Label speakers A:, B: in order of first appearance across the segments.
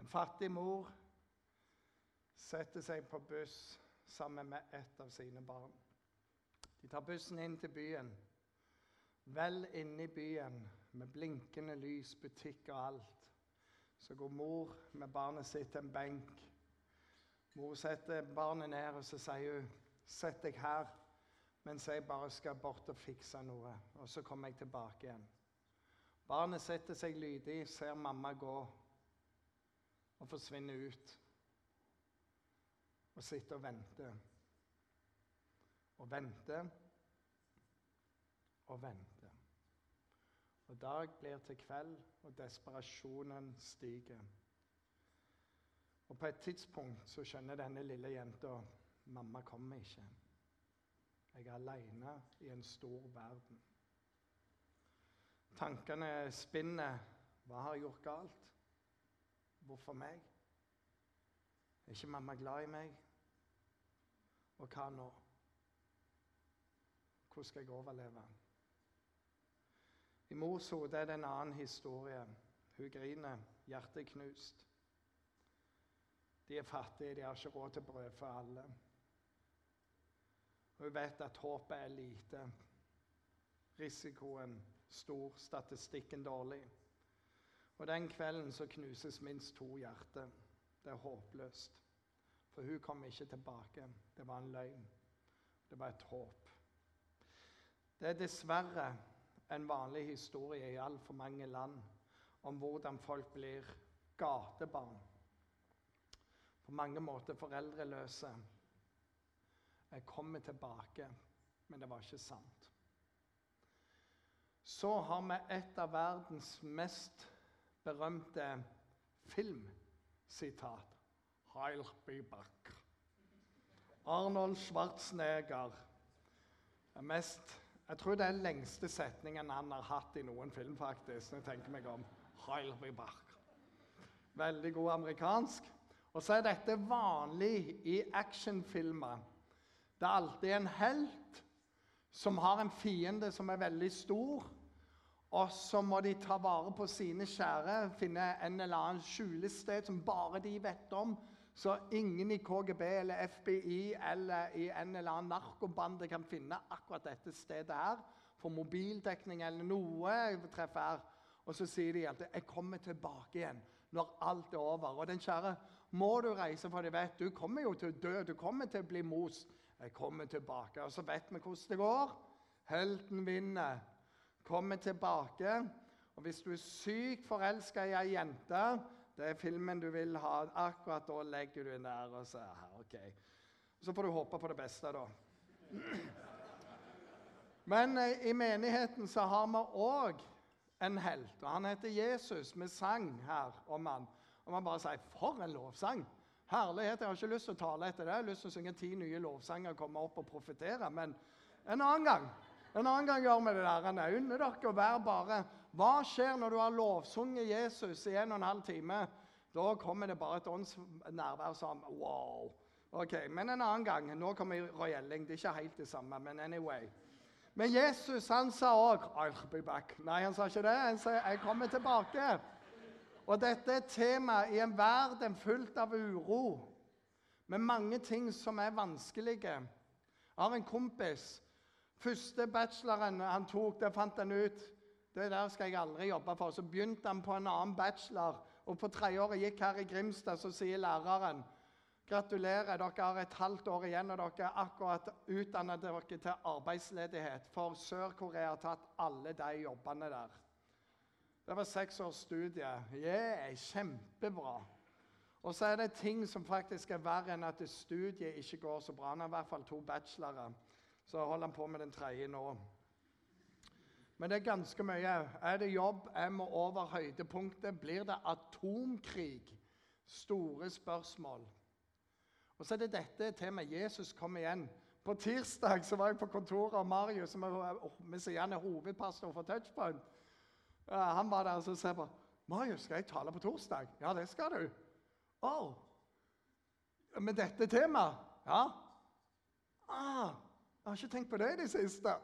A: En fattig mor setter seg på buss sammen med ett av sine barn. De tar bussen inn til byen. Vel inne i byen, med blinkende lys, butikk og alt, så går mor med barnet sitt til en benk. Mor setter barnet ned, og så sier hun, 'Sett deg her mens jeg bare skal bort og fikse noe.' Og så kommer jeg tilbake igjen. Barnet setter seg lydig, ser mamma gå og forsvinner ut. Og sitter og venter. Og venter og venter. Og dag blir til kveld, og desperasjonen stiger. Og på et tidspunkt så skjønner denne lille jenta mamma kommer ikke. Jeg er aleine i en stor verden. Tankene spinner. Hva har jeg gjort galt? Hvorfor meg? Er ikke mamma glad i meg? Og hva nå? Hvordan skal jeg overleve? I mors hode er det en annen historie. Hun griner, hjertet knust. De er fattige, de har ikke råd til brød for alle. Hun vet at håpet er lite. Risikoen stor, statistikken dårlig. Og Den kvelden så knuses minst to hjerter. Det er håpløst. For hun kom ikke tilbake. Det var en løgn. Det var et håp. Det er dessverre en vanlig historie i altfor mange land om hvordan folk blir gatebarn. På mange måter foreldreløse. Jeg kommer tilbake, men det var ikke sant. Så har vi et av verdens mest berømte filmsitat. Heil be back. Arnold Schwarzenegger er mest jeg tror det er den lengste setningen han har hatt i noen film, faktisk. når jeg tenker meg om. Heil be back. Veldig god amerikansk. Og så er dette vanlig i actionfilmer. Det er alltid en helt som har en fiende som er veldig stor. Og så må de ta vare på sine kjære, finne en eller annen skjulested som bare de vet om. Så ingen i KGB eller FBI eller i en eller annen narkobande kan finne akkurat dette stedet her. For mobildekning eller noe treffer her. Og så sier de alltid 'Jeg kommer tilbake igjen når alt er over'. Og den kjære må du reise, for de vet du kommer jo til å dø. Du kommer til å bli mos. Jeg kommer tilbake. Og så vet vi hvordan det går. Helten vinner. Kommer tilbake. Og hvis du er sykt forelska i ei jente det er filmen du vil ha. Akkurat da legger du inn der. og Så ok. Så får du håpe på det beste, da. Men eh, i menigheten så har vi òg en helt. og Han heter Jesus. Vi sang her om han. Og man bare sier 'For en lovsang!' Herlighet. Jeg har ikke lyst til å tale etter det. Jeg har lyst til å synge ti nye lovsanger og komme opp og profetere. Men en annen gang en annen gang gjør vi det der. Jeg unner dere å være bare Hva skjer når du har lovsunget Jesus i en og en halv time? Da kommer det bare et åndsnærvær som Wow. Ok, Men en annen gang. Nå kommer royelling. Det er ikke helt det samme, men anyway. Men Jesus han sa òg. Nei, han sa ikke det. Han sa jeg kommer tilbake. Og dette er et tema i en verden fullt av uro, med mange ting som er vanskelige. Jeg har en kompis Første bacheloren han tok, det fant han ut det der skal jeg aldri jobbe for. Så begynte han på en annen bachelor, og på tredjeåret gikk her i Grimstad, så sier læreren Gratulerer, dere har et halvt år igjen, og dere er akkurat utdannet dere til arbeidsledighet. For Sør-Korea har tatt alle de jobbene der. Det var seks års studie. Yeah, kjempebra. Og så er det ting som faktisk er verre enn at studiet ikke går så bra. Han har i hvert fall to bachelorer. Så holder han på med den tredje nå. Men det er ganske mye. Er det jobb? Er vi over høydepunktet? Blir det atomkrig? Store spørsmål. Og så er det dette temaet. Jesus kom igjen. På tirsdag så var jeg på kontoret av Marius, som er, han er hovedpastor for Touchpoint. Han var der og sa på Marius, skal jeg tale på torsdag? Ja, det skal du. Oh. Med dette temaet? Ja. Ah, jeg har ikke tenkt på det i det siste.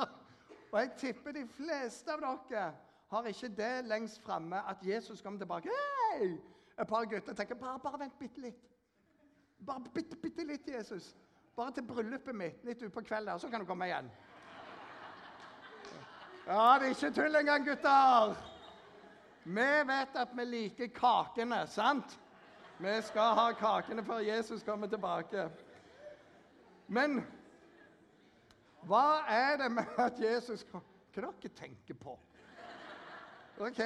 A: og jeg tipper de fleste av dere har ikke det lengst framme at Jesus kommer tilbake. Hei! et par gutter tenker bare, bare vent bitte litt. Bare bitte, bitte litt, Jesus. Bare til bryllupet mitt litt utpå kvelden, så kan du komme igjen. Ja, det er ikke tull engang, gutter. Vi vet at vi liker kakene, sant? Vi skal ha kakene før Jesus kommer tilbake. Men hva er det med at Jesus kom? Kan dere tenker på? OK,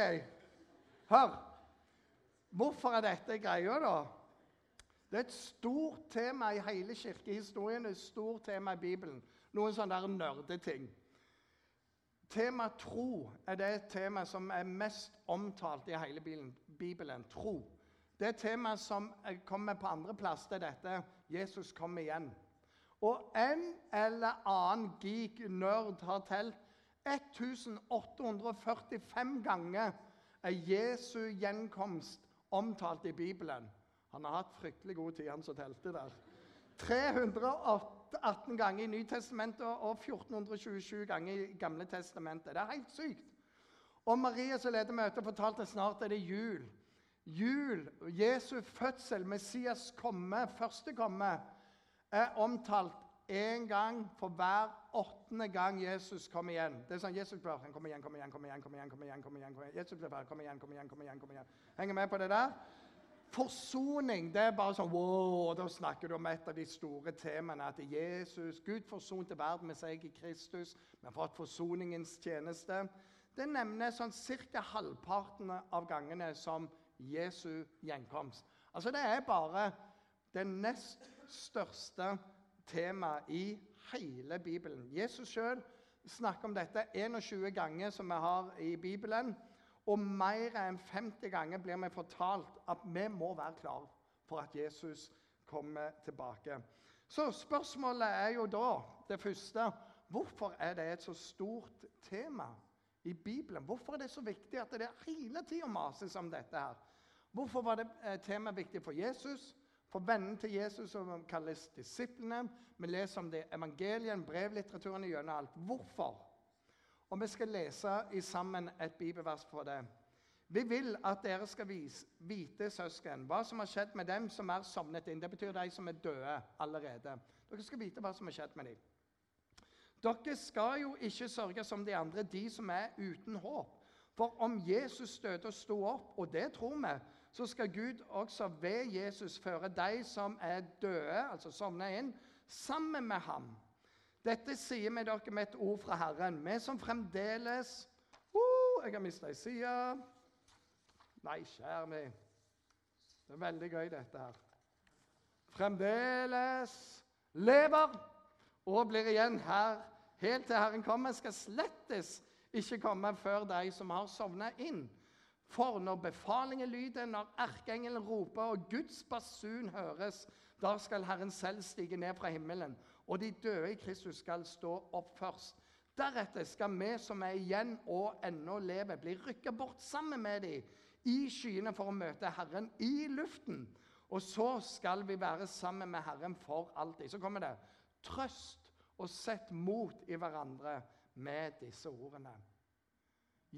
A: hør. Hvorfor er dette greia, da? Det er et stort tema i hele kirkehistorien, et stort tema i Bibelen. Noen sånne der nerdeting. Tema tro er det temaet som er mest omtalt i hele Bibelen. Tro. Det temaet som kommer på andreplass. Det er dette Jesus kommer igjen. Og en eller annen geek nerd har telt 1845 ganger er Jesu gjenkomst omtalt i Bibelen. Han har hatt fryktelig god tid, han som telte der. 318 ganger i Nytestamentet og 1427 ganger i Gamle Testamentet. Det er helt sykt. Og Maria som leder møtet, fortalte snart er det jul. Jul, Jesu fødsel, Messias komme, første komme, er omtalt én gang for hver åttende gang Jesus kommer igjen. Det er sånn Jesus han kommer igjen, kom igjen, kom igjen. kom igjen, kom igjen, kom igjen, kom igjen. Jesus blir kom igjen, kom igjen, kom igjen, kom igjen. Henger med på det der? Forsoning det er bare sånn wow, Da snakker du om et av de store temaene. At Jesus, Gud forsonte verden med seg i Kristus. Vi har fått forsoningens tjeneste. Det nevner sånn ca. halvparten av gangene som Jesu gjenkomst. Altså Det er bare det nest største temaet i hele Bibelen. Jesus sjøl snakker om dette 21 ganger, som vi har i Bibelen. Og mer enn 50 ganger blir vi fortalt at vi må være klar for at Jesus kommer tilbake. Så spørsmålet er jo da det første Hvorfor er det et så stort tema i Bibelen? Hvorfor er det så viktig at det hele tida mases om dette? her? Hvorfor var det eh, temaet viktig for Jesus, for vennene til Jesus, som kalles disiplene? Vi leser om det evangelien, brevlitteraturen gjennom alt. Hvorfor? Og vi skal lese i sammen et bibelvers på det. Vi vil at dere skal vite, søsken, hva som har skjedd med dem som er sovnet inn. Det betyr de som er døde allerede. Dere skal vite hva som har skjedd med dem. Dere skal jo ikke sørge som de andre, de som er uten håp. For om Jesus døde og sto opp, og det tror vi, så skal Gud også ved Jesus føre de som er døde, altså sovna inn, sammen med ham. Dette sier vi dere med et ord fra Herren. Vi som fremdeles uh, Jeg har mista ei side. Nei, kjære meg. Det er veldig gøy, dette her. Fremdeles lever og blir igjen her helt til Herren kommer, skal slettes ikke komme før de som har sovna inn. For når befalingen lyder, når erkeengelen roper og Guds basun høres, da skal Herren selv stige ned fra himmelen og de døde i Kristus skal stå opp først. Deretter skal vi som er igjen og ennå lever, bli rykka bort sammen med dem i skyene for å møte Herren i luften. Og så skal vi være sammen med Herren for alltid. Så kommer det trøst og sett mot i hverandre med disse ordene.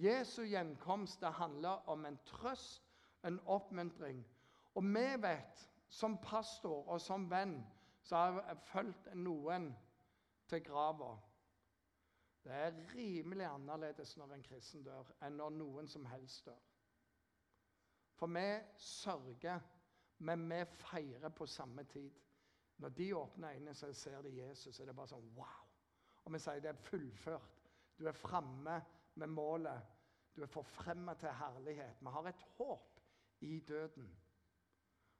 A: Jesu gjenkomst det handler om en trøst, en oppmuntring. Og vi vet, som pastor og som venn, så har jeg fulgt noen til grava. Det er rimelig annerledes når en kristen dør, enn når noen som helst dør. For vi sørger, men vi feirer på samme tid. Når de åpner øynene så ser de Jesus, så er det bare sånn wow. Og vi sier det er fullført. Du er framme med målet. Du er forfremma til herlighet. Vi har et håp i døden.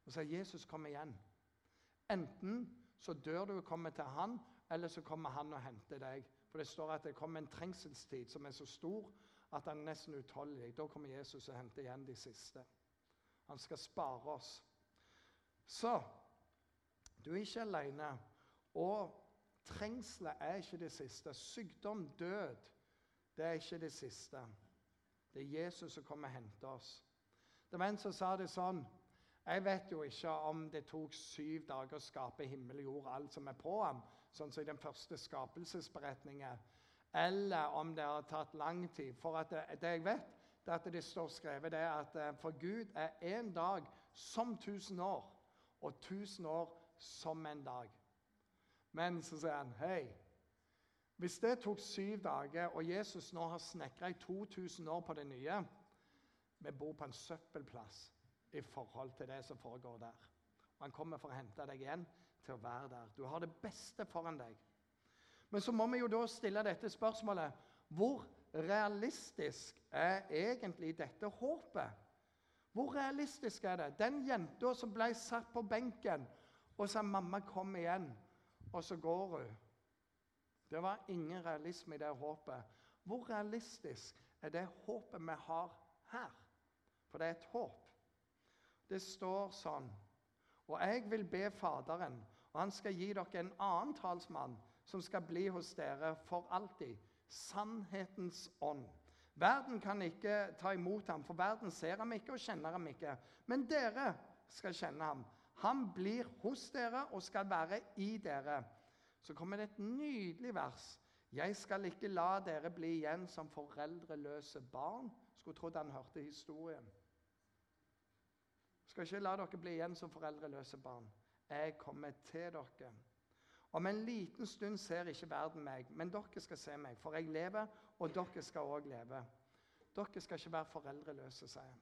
A: Og så er Jesus kommet igjen. Enten så dør du og kommer til han, eller så kommer han og henter deg. For det står at det kommer en trengselstid som er så stor at han er nesten utholdelig. Da kommer Jesus og henter igjen de siste. Han skal spare oss. Så du er ikke alene. Og trengselet er ikke det siste. Sykdom, død, det er ikke det siste. Det er Jesus som kommer og henter oss. Det var en som sa det sånn jeg vet jo ikke om det tok syv dager å skape himmel og jord, alt som er på ham, sånn som i den første skapelsesberetningen, eller om det har tatt lang tid. For det, det, jeg vet, det at det står skrevet det at eh, for Gud er én dag som tusen år, og tusen år som en dag. Men så sier han hei. Hvis det tok syv dager, og Jesus nå har snekra i 2000 år på det nye Vi bor på en søppelplass i forhold til det som foregår der. Og Han kommer for å hente deg igjen til å være der. Du har det beste foran deg. Men så må vi jo da stille dette spørsmålet Hvor realistisk er egentlig dette håpet? Hvor realistisk er det? Den jenta som ble satt på benken og sa 'mamma, kom igjen', og så går hun. Det var ingen realisme i det håpet. Hvor realistisk er det håpet vi har her? For det er et håp. Det står sånn Og jeg vil be Faderen, og han skal gi dere en annen talsmann som skal bli hos dere for alltid. Sannhetens ånd. Verden kan ikke ta imot ham, for verden ser ham ikke og kjenner ham ikke. Men dere skal kjenne ham. Han blir hos dere og skal være i dere. Så kommer det et nydelig vers. Jeg skal ikke la dere bli igjen som foreldreløse barn. Skulle trodd han hørte historien. Skal ikke la dere bli igjen som foreldreløse barn. Jeg kommer til dere. Om en liten stund ser ikke verden meg, men dere skal se meg, for jeg lever, og dere skal òg leve. Dere skal ikke være foreldreløse, sier han.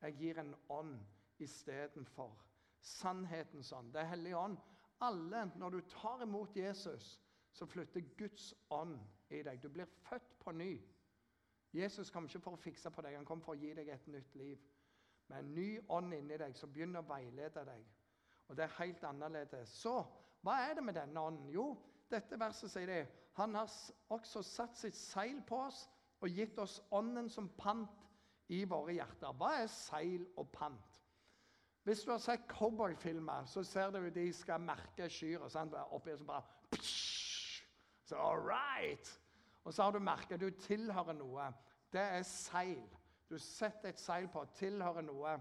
A: Jeg gir en ånd istedenfor. Sannhetens ånd. Det er Hellig ånd. Alle, når du tar imot Jesus, så flytter Guds ånd i deg. Du blir født på ny. Jesus kom ikke for å fikse på deg, han kom for å gi deg et nytt liv. Med en ny ånd inni deg som begynner å veilede deg. Og det er helt annerledes. Så hva er det med denne ånden? Jo, dette verset sier det. Han har også satt sitt seil på oss og gitt oss ånden som pant i våre hjerter. Hva er seil og pant? Hvis du har sett cowboyfilmer, så ser du de skal merke kyr. Oppi så bare psh, Så all right! Og så har du merket du tilhører noe. Det er seil. Du setter et seil på, tilhører noe.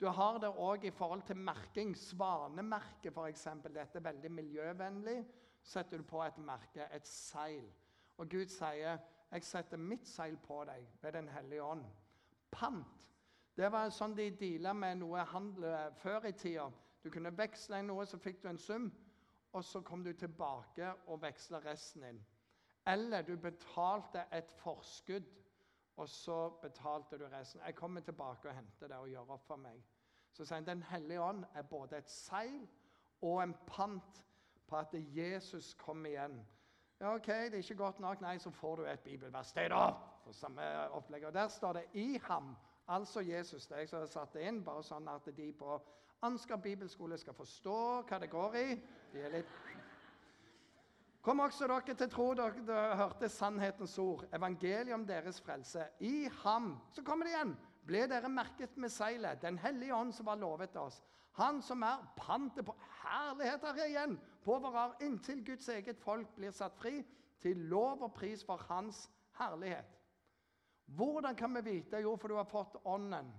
A: Du har det òg i forhold til merking. Svanemerke, f.eks. Dette er veldig miljøvennlig. Setter du på et merke, et seil. Og Gud sier, 'Jeg setter mitt seil på deg ved Den hellige ånd'. Pant. Det var sånn de deala med noe handel før i tida. Du kunne veksle inn noe, så fikk du en sum, og så kom du tilbake og veksla resten inn. Eller du betalte et forskudd, og så betalte du resten. Jeg kommer tilbake og henter det og gjør opp for meg. Så sier han Den hellige ånd er både et seil og en pant på at Jesus kommer igjen. Ja, ok, Det er ikke godt nok. Nei, så får du et bibelvers. Det da, for samme opplegg. Og Der står det 'i ham', altså Jesus. Det jeg som har satt det inn, bare sånn at de på Ansgar bibelskole skal forstå hva det går i. De er litt Kom også dere til tro dere, dere hørte sannhetens ord, evangeliet om deres frelse. I ham Så kommer det igjen ble dere merket med seilet, Den hellige ånd som var lovet oss. Han som er pantet på herlighet her igjen, på vår inntil Guds eget folk blir satt fri, til lov og pris for Hans herlighet. Hvordan kan vi vite? Jo, for du har fått Ånden.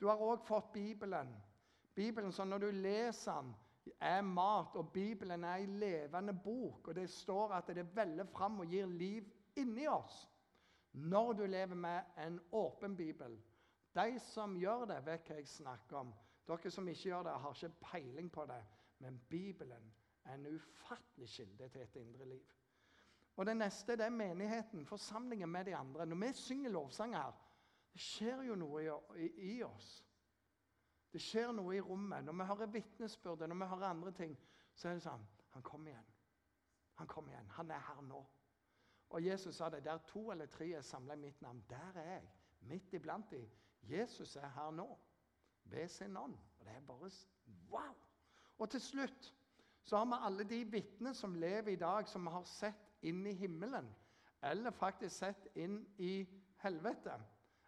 A: Du har òg fått Bibelen. Bibelen, så Når du leser den, er mat, og Bibelen er ei levende bok. og Det står at det veller fram og gir liv inni oss når du lever med en åpen bibel. De som gjør det, vet hva jeg snakker om. Dere som ikke gjør det, har ikke peiling på det. Men Bibelen er en ufattelig kilde til et indre liv. Og Det neste det er menigheten, forsamlingen med de andre. Når vi synger lovsanger det skjer jo noe i, i, i oss. Det skjer noe i rommet. Når vi hører vitnesbyrdet, når vi hører andre ting, så er det sånn Han kommer igjen. Han kommer igjen. Han er her nå. Og Jesus sa det. Der to eller tre er samla i mitt navn, der er jeg. Midt iblant dem. Jesus er her nå ved sin ånd. Og det er bare wow! Og til slutt så har vi alle de vitnene som lever i dag, som vi har sett inn i himmelen. Eller faktisk sett inn i helvete.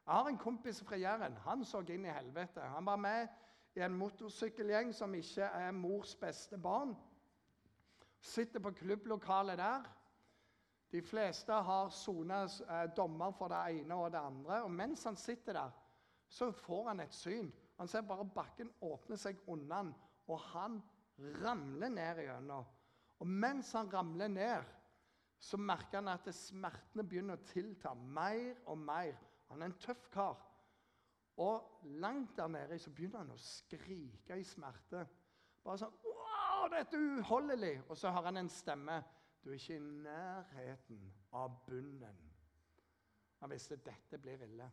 A: Jeg har en kompis fra Jæren. Han så inn i helvete. Han var med i en motorsykkelgjeng som ikke er mors beste barn. Sitter på klubblokalet der. De fleste har sona eh, dommer for det ene og det andre. Og mens han sitter der, så får han et syn. Han ser bare bakken åpne seg unna han, og han ramler ned igjennom. Og mens han ramler ned, så merker han at smertene begynner å tilta mer og mer. Han er en tøff kar. Og langt der nede så begynner han å skrike i smerte. Bare sånn Wow, dette er uholdelig! Og så har han en stemme. Du er ikke i nærheten av bunnen. Han visste dette blir ille.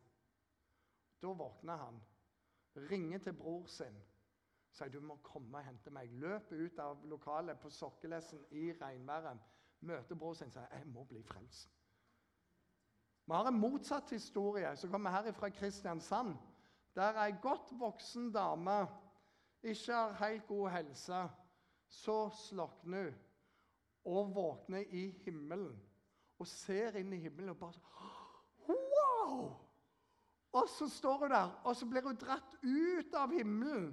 A: Da våkner han, ringer til bror sin, sier du må komme og hente meg. Løper ut av lokalet på sokkelessen i regnværet, møter bror sin og sier jeg må bli frelst. Vi har en motsatt historie som kommer her fra Kristiansand, der ei godt voksen dame ikke har helt god helse. Så slokner hun og våkner i himmelen og ser inn i himmelen og bare Wow! Og så står hun der, og så blir hun dratt ut av himmelen.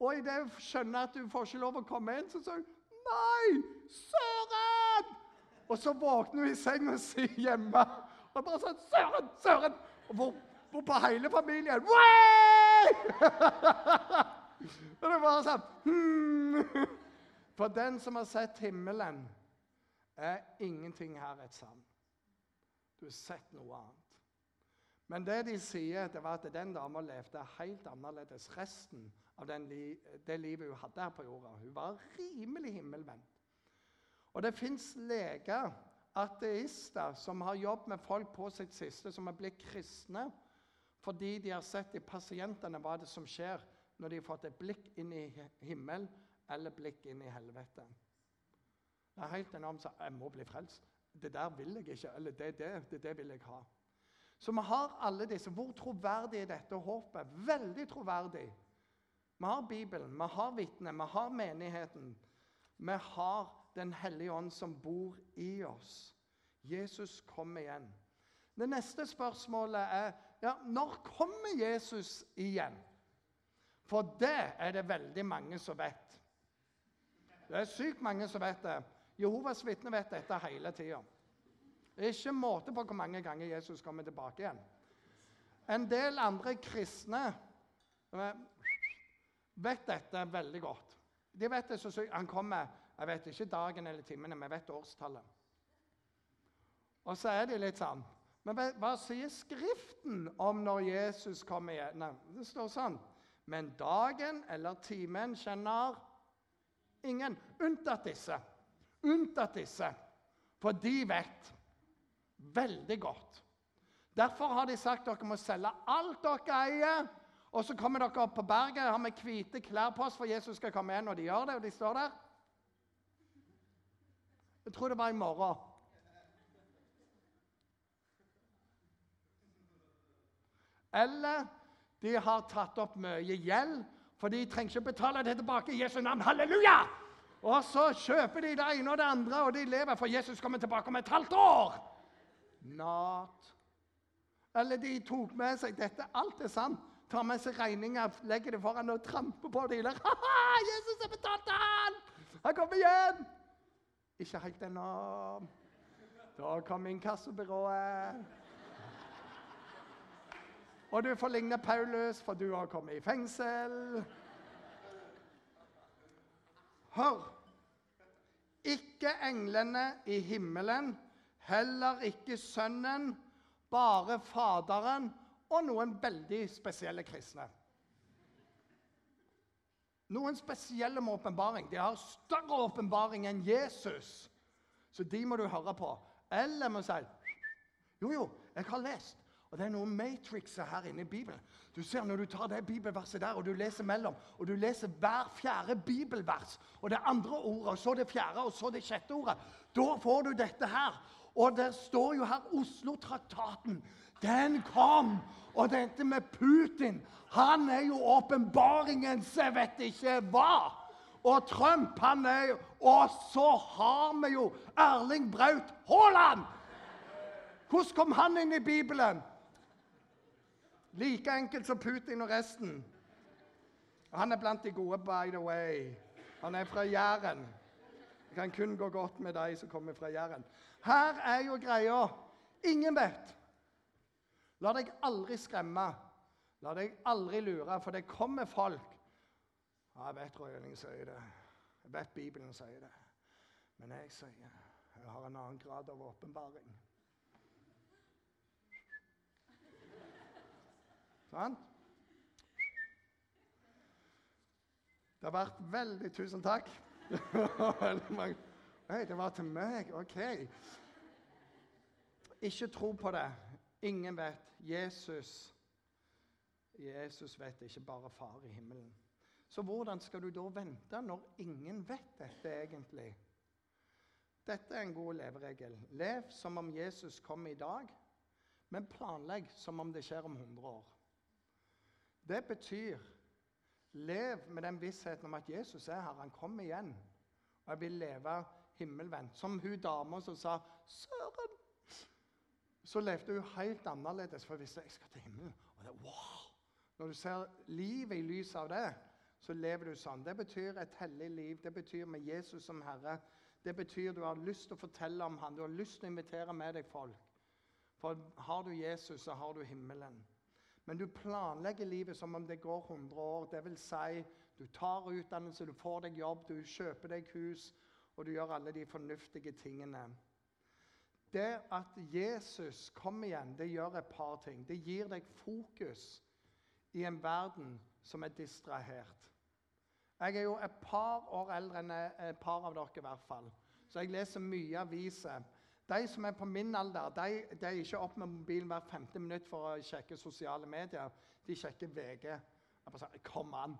A: Og idet hun skjønner at hun får ikke lov å komme inn, så sier hun Nei! Søren! Og så våkner hun i senga si hjemme og bare sånn Søren! Søren! Og hvor, hvor på hele familien Og det var sånn hmm. For den som har sett himmelen, er ingenting her et savn. Du har sett noe annet. Men det de sier, det var at den dama levde helt annerledes resten av li det livet hun hadde her på jorda. Hun var rimelig himmelvendt. Og det fins leger, ateister, som har jobbet med folk på sitt siste, som har blitt kristne fordi de har sett i pasientene hva det som skjer når de har fått et blikk inn i himmel eller blikk inn i helvete. Det er helt enormt. Så jeg må bli frelst. Det der vil jeg ikke. Eller det, det, det, det vil jeg ha. Så vi har alle disse. Hvor troverdig er dette håpet? Veldig troverdig. Vi har Bibelen, vi har vitnet, vi har menigheten. Vi har Den hellige ånd som bor i oss. Jesus kommer igjen. Det neste spørsmålet er ja, når kommer Jesus igjen? For det er det veldig mange som vet. Det er sykt mange som vet det. Jehovas vitner vet dette hele tida. Det er ikke måte på hvor mange ganger Jesus kommer tilbake igjen. En del andre kristne vet dette veldig godt. De vet det så sykt. Han kommer jeg vet ikke dagen eller timen, men jeg vet årstallet. Og så er de litt sånn Men hva sier Skriften om når Jesus kommer igjen? Nei, det står sånn Men dagen eller timen kjenner ingen, unntatt disse. Unntatt disse. For de vet veldig godt. Derfor har de sagt dere må selge alt dere eier. Og så kommer dere opp på berget har med hvite klær på oss for Jesus skal komme igjen. Og de gjør det, og de står der. Jeg tror det var i morgen. Eller de har tatt opp mye gjeld, for de trenger ikke betale det tilbake i Jesu navn. Halleluja! Og så kjøper de det ene og det andre, og de lever, for Jesus kommer tilbake om et halvt år. Not. Eller de tok med seg dette. Alt er sant. Tar med seg regninger, legger det foran og tramper på dem. Ha-ha, Jesus har betalt han! Han kommer igjen! Ikke helt ennå. Da kom inkassobyrået. Og du får ligne Paulus, for du har kommet i fengsel. Hør! Ikke englene i himmelen, heller ikke Sønnen, bare Faderen og noen veldig spesielle kristne. Noen spesielle med åpenbaring. De har større åpenbaring enn Jesus. Så de må du høre på. Eller må si Jo, jo, jeg har lest. Og Det er noen matrixer her inne i Bibelen. Du ser Når du tar det bibelverset der og du leser mellom, og du leser hver fjerde bibelvers, og det andre ordet, og så det fjerde, og så det sjette ordet, da får du dette her. Og der står jo her Oslo-traktaten. Den kom! Og dette med Putin Han er jo åpenbaringens jeg vet ikke hva. Og Trump, han er jo Og så har vi jo Erling Braut Haaland! Hvordan kom han inn i Bibelen? Like enkelt som Putin og resten. Han er blant de gode, by the way. Han er fra Jæren. Det kan kun gå godt med de som kommer fra Jæren. Her er jo greia. Ingen vet. La deg aldri skremme. La deg aldri lure, for det kommer folk ja, Jeg vet Røyling sier det. Jeg vet Bibelen sier det. Men jeg sier jeg har en annen grad av åpenbaring. Sant? Det har vært veldig Tusen takk. Hei, det var til meg. OK. Ikke tro på det. Ingen vet. Jesus Jesus vet ikke, bare Far i himmelen. Så hvordan skal du da vente når ingen vet dette egentlig? Dette er en god leveregel. Lev som om Jesus kommer i dag, men planlegg som om det skjer om 100 år. Det betyr lev med den vissheten om at Jesus er her, han kommer igjen. Og jeg vil leve himmelvendt. Som hun dama som sa 'Søren' Så levde hun helt annerledes, for visste jeg skal til himmelen. Og det, wow! Når du ser livet i lys av det, så lever du sånn. Det betyr et hellig liv. Det betyr med Jesus som Herre. Det betyr du har lyst til å fortelle om ham. Du har lyst til å invitere med deg folk. For har du Jesus, så har du himmelen. Men du planlegger livet som om det går 100 år. Det vil si, du tar utdannelse, du får deg jobb, du kjøper deg hus, og du gjør alle de fornuftige tingene. Det at Jesus kommer igjen, det gjør et par ting. Det gir deg fokus i en verden som er distrahert. Jeg er jo et par år eldre enn et par av dere, i hvert fall. Så jeg leser mye aviser. De som er på min alder, de, de er ikke opp med mobilen hver femte minutt for å sjekke sosiale medier. De sjekker VG. Jeg bare sier, Kom an!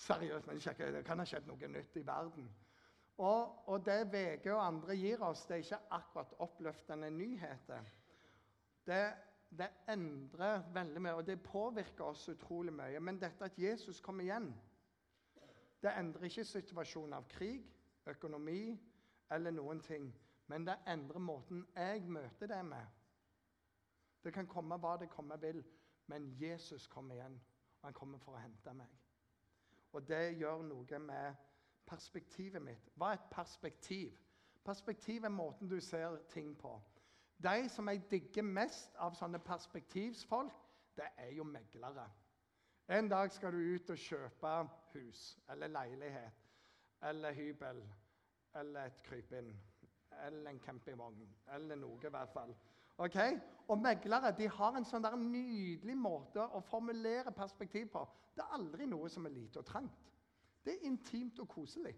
A: Seriøst, men de sjekker, det kan ha skjedd noe nytt i verden. Og, og, det VG og andre gir oss, det er ikke akkurat oppløftende nyheter. Det, det endrer veldig mye, og det påvirker oss utrolig mye. Men dette at Jesus kommer igjen, det endrer ikke situasjonen av krig, økonomi eller noen ting. Men det endrer måten jeg møter det med. Det kan komme hva det komme vil, men Jesus kommer igjen. Og han kommer for å hente meg. Og det gjør noe med perspektivet mitt. Hva er et perspektiv? Perspektiv er måten du ser ting på. De som jeg digger mest av sånne perspektivsfolk, det er jo meglere. En dag skal du ut og kjøpe hus eller leilighet eller hybel eller et krypinn eller en campingvogn eller noe, i hvert fall. Okay? Og meglere de har en sånn der nydelig måte å formulere perspektiv på. Det er aldri noe som er lite og trangt. Det er intimt og koselig.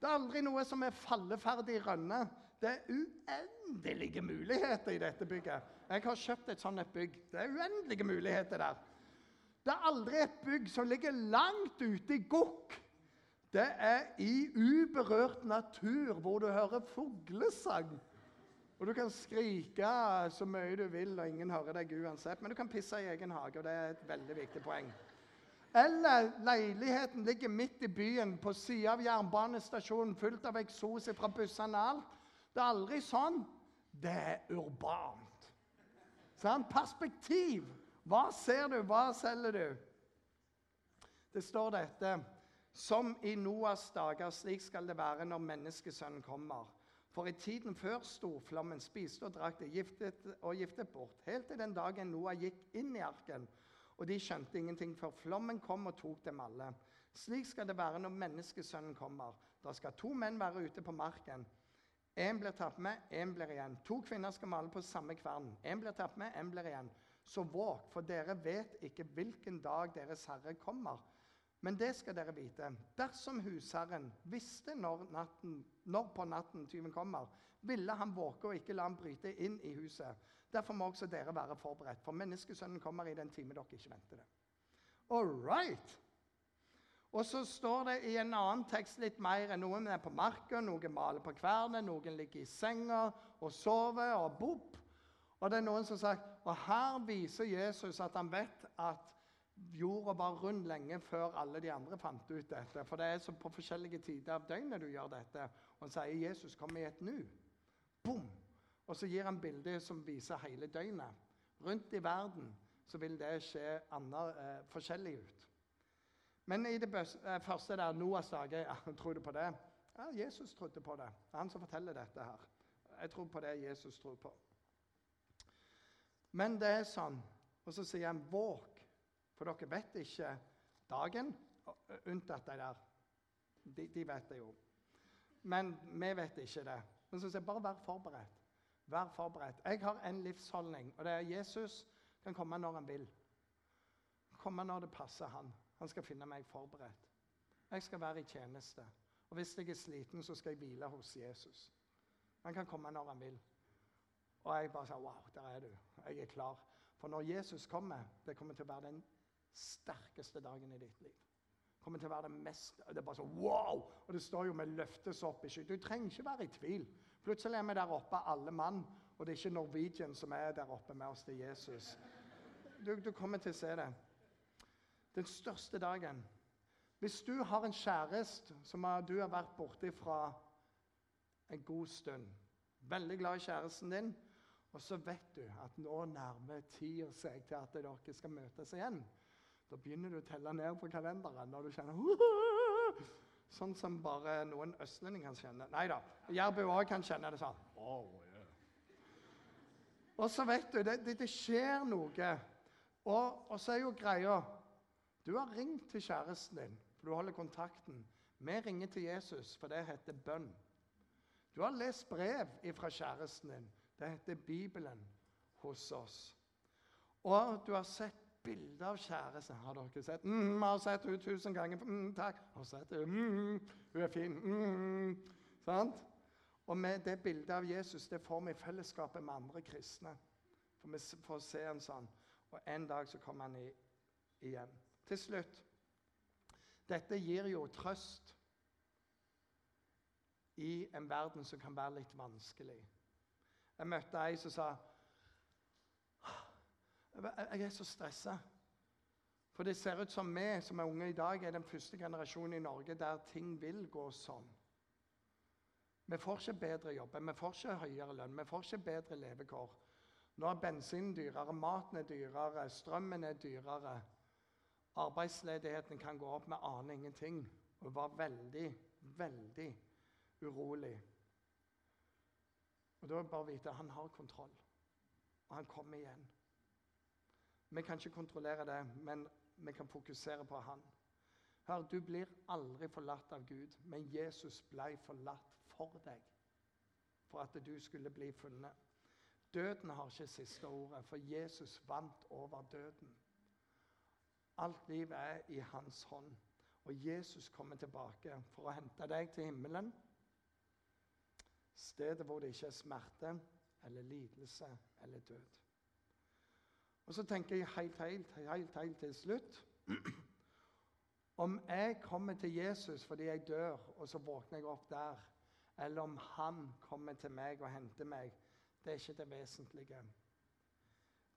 A: Det er aldri noe som er falleferdig rønne. Det er uendelige muligheter i dette bygget. Jeg har kjøpt et sånt bygg. Det er uendelige muligheter der. Det er aldri et bygg som ligger langt ute i gokk. Det er i uberørt natur, hvor du hører fuglesang. Og Du kan skrike så mye du vil, og ingen hører deg uansett. Men du kan pisse i egen hage, og det er et veldig viktig poeng. Eller leiligheten ligger midt i byen, på sida av jernbanestasjonen, fullt av eksos fra bussene og alt. Det er aldri sånn. Det er urbant. Sånn? Perspektiv. Hva ser du? Hva selger du? Det står dette Som i Noas dager, slik skal det være når menneskesønnen kommer. For i tiden før storflommen spiste og drakk det giftet og giftet bort, helt til den dagen Noah gikk inn i arken og de skjønte ingenting før flommen kom og tok dem alle. Slik skal det være når menneskesønnen kommer. Da skal to menn være ute på marken. Én blir tatt med, én blir igjen. To kvinner skal male på samme kvern. Én blir tatt med, én blir igjen. Så våg, for dere vet ikke hvilken dag deres Herre kommer. Men det skal dere vite. Dersom husherren visste når, natten, når på natten tyven kommer, ville han våke og ikke la ham bryte inn i huset. Derfor må også dere være forberedt, for menneskesønnen kommer i den time dere ikke venter det. All right. Og så står det i en annen tekst litt mer noen er på marka, noen maler på kvernet, noen ligger i senga og sover og bopp. Og det er noen som sagt, og her viser Jesus at han vet at jorda var rund lenge før alle de andre fant ut dette. For det er så på forskjellige tider av døgnet du gjør dette. Og han sier Jesus kommer i et nu. Bom! Og så gir han bilder som viser hele døgnet. Rundt i verden så vil det se eh, forskjellig ut. Men i det eh, første der, Noas dager, ja, tror du på det? Ja, Jesus trodde på det. Det er han som forteller dette her. Jeg tror på det Jesus tror på. Men det er sånn. Og så sier han 'våk', for dere vet ikke dagen, unntatt de der. De, de vet det jo. Men vi vet ikke det. Men så sier bare vær forberedt. Vær forberedt. Jeg har en livsholdning, og det er Jesus kan komme når han vil. komme når det passer han. Han skal finne meg forberedt. Jeg skal være i tjeneste. Og hvis jeg er sliten, så skal jeg hvile hos Jesus. Han kan komme når han vil. Og jeg bare sa Wow, der er du. Jeg er klar. For når Jesus kommer, det kommer til å være den sterkeste dagen i ditt liv. Kommer til å være det mest Det er bare så wow! Og det står jo 'vi løftes opp i sky'. Du trenger ikke være i tvil. Plutselig er vi der oppe, alle mann. Og det er ikke Norwegian som er der oppe med oss, er Jesus. Du, du kommer til å se det. Den største dagen. Hvis du har en kjæreste som du har vært borte fra en god stund, veldig glad i kjæresten din, og så vet du at nå nærmer tida seg til at dere skal møtes igjen, da begynner du å telle ned på kalenderen når du kjenner Sånn som bare noen østlendinger kan kjenne. Nei da, Jærbu òg kan kjenne det sånn. Oh, yeah. Og så vet du, det, det, det skjer noe. Og, og, så er jo greia Du har ringt til kjæresten din, for du holder kontakten. Vi ringer til Jesus, for det heter bønn. Du har lest brev fra kjæresten din. Det heter Bibelen hos oss. Og du har sett bilde av kjæresten. Har dere sett? Mm, har sett henne tusen ganger. Mm, takk. Har sett henne. Mm, hun er fin. Mm, sant? Og med det bildet av Jesus det får vi i fellesskapet med andre kristne. For vi får se en sånn. Og en dag så kommer han i, igjen. Til slutt Dette gir jo trøst i en verden som kan være litt vanskelig. Jeg møtte ei som sa jeg er så stressa. For det ser ut som vi som er unge i dag, er den første generasjonen i Norge der ting vil gå sånn. Vi får ikke bedre jobber, vi får ikke høyere lønn, vi får ikke bedre levekår. Nå er bensinen dyrere, maten er dyrere, strømmen er dyrere. Arbeidsledigheten kan gå opp, vi aner ingenting. Og var veldig, veldig urolig. Og Da er det bare å vite at han har kontroll, og han kommer igjen. Vi kan ikke kontrollere det, men vi kan fokusere på Han. Hør, Du blir aldri forlatt av Gud, men Jesus ble forlatt for deg. For at du skulle bli funnet. Døden har ikke siste ordet, for Jesus vant over døden. Alt liv er i hans hånd. Og Jesus kommer tilbake for å hente deg til himmelen. Stedet hvor det ikke er smerte eller lidelse eller død. Og så tenker jeg helt, helt, helt, helt til slutt Om jeg kommer til Jesus fordi jeg dør, og så våkner jeg opp der, eller om han kommer til meg og henter meg, det er ikke det vesentlige.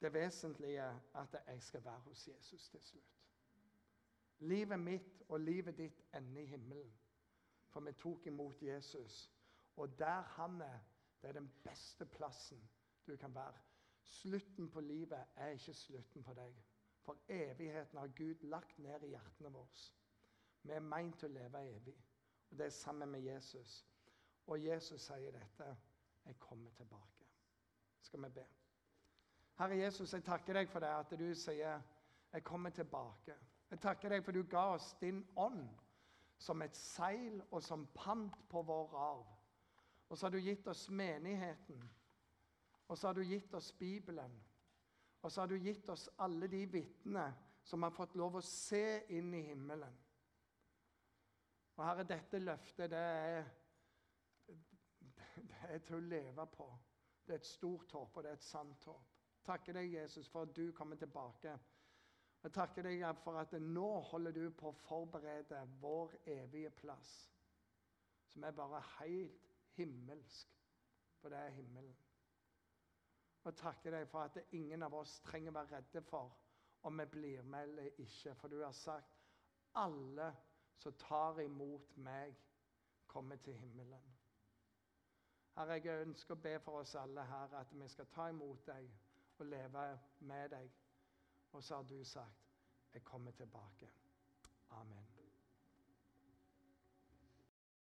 A: Det vesentlige er at jeg skal være hos Jesus til slutt. Livet mitt og livet ditt ender i himmelen. For vi tok imot Jesus. Og der han er, det er den beste plassen du kan være. Slutten på livet er ikke slutten på deg. For evigheten har Gud lagt ned i hjertene våre. Vi er meint til å leve evig, og det er sammen med Jesus. Og Jesus sier dette jeg kommer tilbake. Skal vi be? Herre Jesus, jeg takker deg for det at du sier jeg kommer tilbake. Jeg takker deg for du ga oss din ånd som et seil og som pant på vår arv. Og så har du gitt oss menigheten og så har du gitt oss Bibelen. Og så har du gitt oss alle de vitnene som har fått lov å se inn i himmelen. Og Herre, dette løftet, det er, det er til å leve på. Det er et stort håp, og det er et sant håp. Takker deg, Jesus, for at du kommer tilbake. Jeg takker deg for at nå holder du på å forberede vår evige plass, som er bare helt himmelsk, for det er himmelen. Og takker deg for at ingen av oss trenger å være redde for om vi blir med eller ikke. For du har sagt alle som tar imot meg, kommer til himmelen. Herre, jeg ønsker å be for oss alle her at vi skal ta imot deg og leve med deg. Og så har du sagt, 'Jeg kommer tilbake'. Amen.